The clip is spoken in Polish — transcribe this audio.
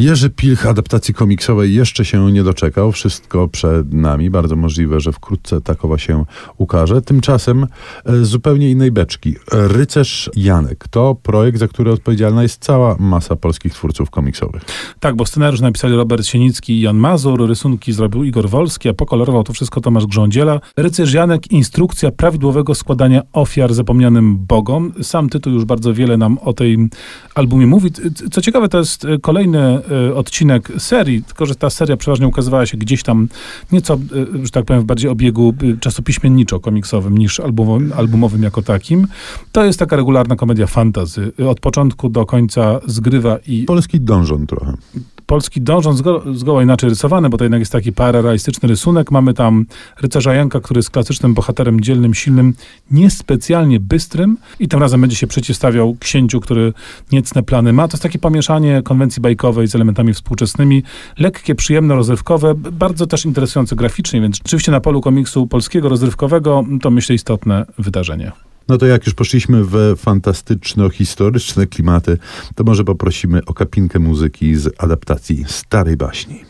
Jerzy Pilch adaptacji komiksowej jeszcze się nie doczekał. Wszystko przed nami. Bardzo możliwe, że wkrótce takowa się ukaże. Tymczasem e, zupełnie innej beczki. Rycerz Janek to projekt, za który odpowiedzialna jest cała masa polskich twórców komiksowych. Tak, bo scenariusz napisali Robert Sienicki i Jan Mazur, rysunki zrobił Igor Wolski, a pokolorował to wszystko Tomasz Grządziela. Rycerz Janek, instrukcja prawidłowego składania ofiar zapomnianym bogom. Sam tytuł już bardzo wiele nam o tej albumie mówi. Co ciekawe, to jest e, kolejny odcinek serii, tylko że ta seria przeważnie ukazywała się gdzieś tam nieco, e, że tak powiem, w bardziej obiegu czasopiśmienniczo-komiksowym niż albumowym, albumowym jako takim. To jest taka regularna komedia fantazy. Od początku do końca zgrywa i... Polski dążon trochę polski dążąc zgo, zgoła inaczej rysowany, bo to jednak jest taki pararealistyczny rysunek. Mamy tam rycerza Janka, który jest klasycznym bohaterem dzielnym, silnym, niespecjalnie bystrym i tym razem będzie się przeciwstawiał księciu, który niecne plany ma. To jest takie pomieszanie konwencji bajkowej z elementami współczesnymi. Lekkie, przyjemne, rozrywkowe, bardzo też interesujące graficznie, więc oczywiście na polu komiksu polskiego rozrywkowego to myślę istotne wydarzenie. No to jak już poszliśmy w fantastyczno-historyczne klimaty, to może poprosimy o kapinkę muzyki z adaptacji starej baśni.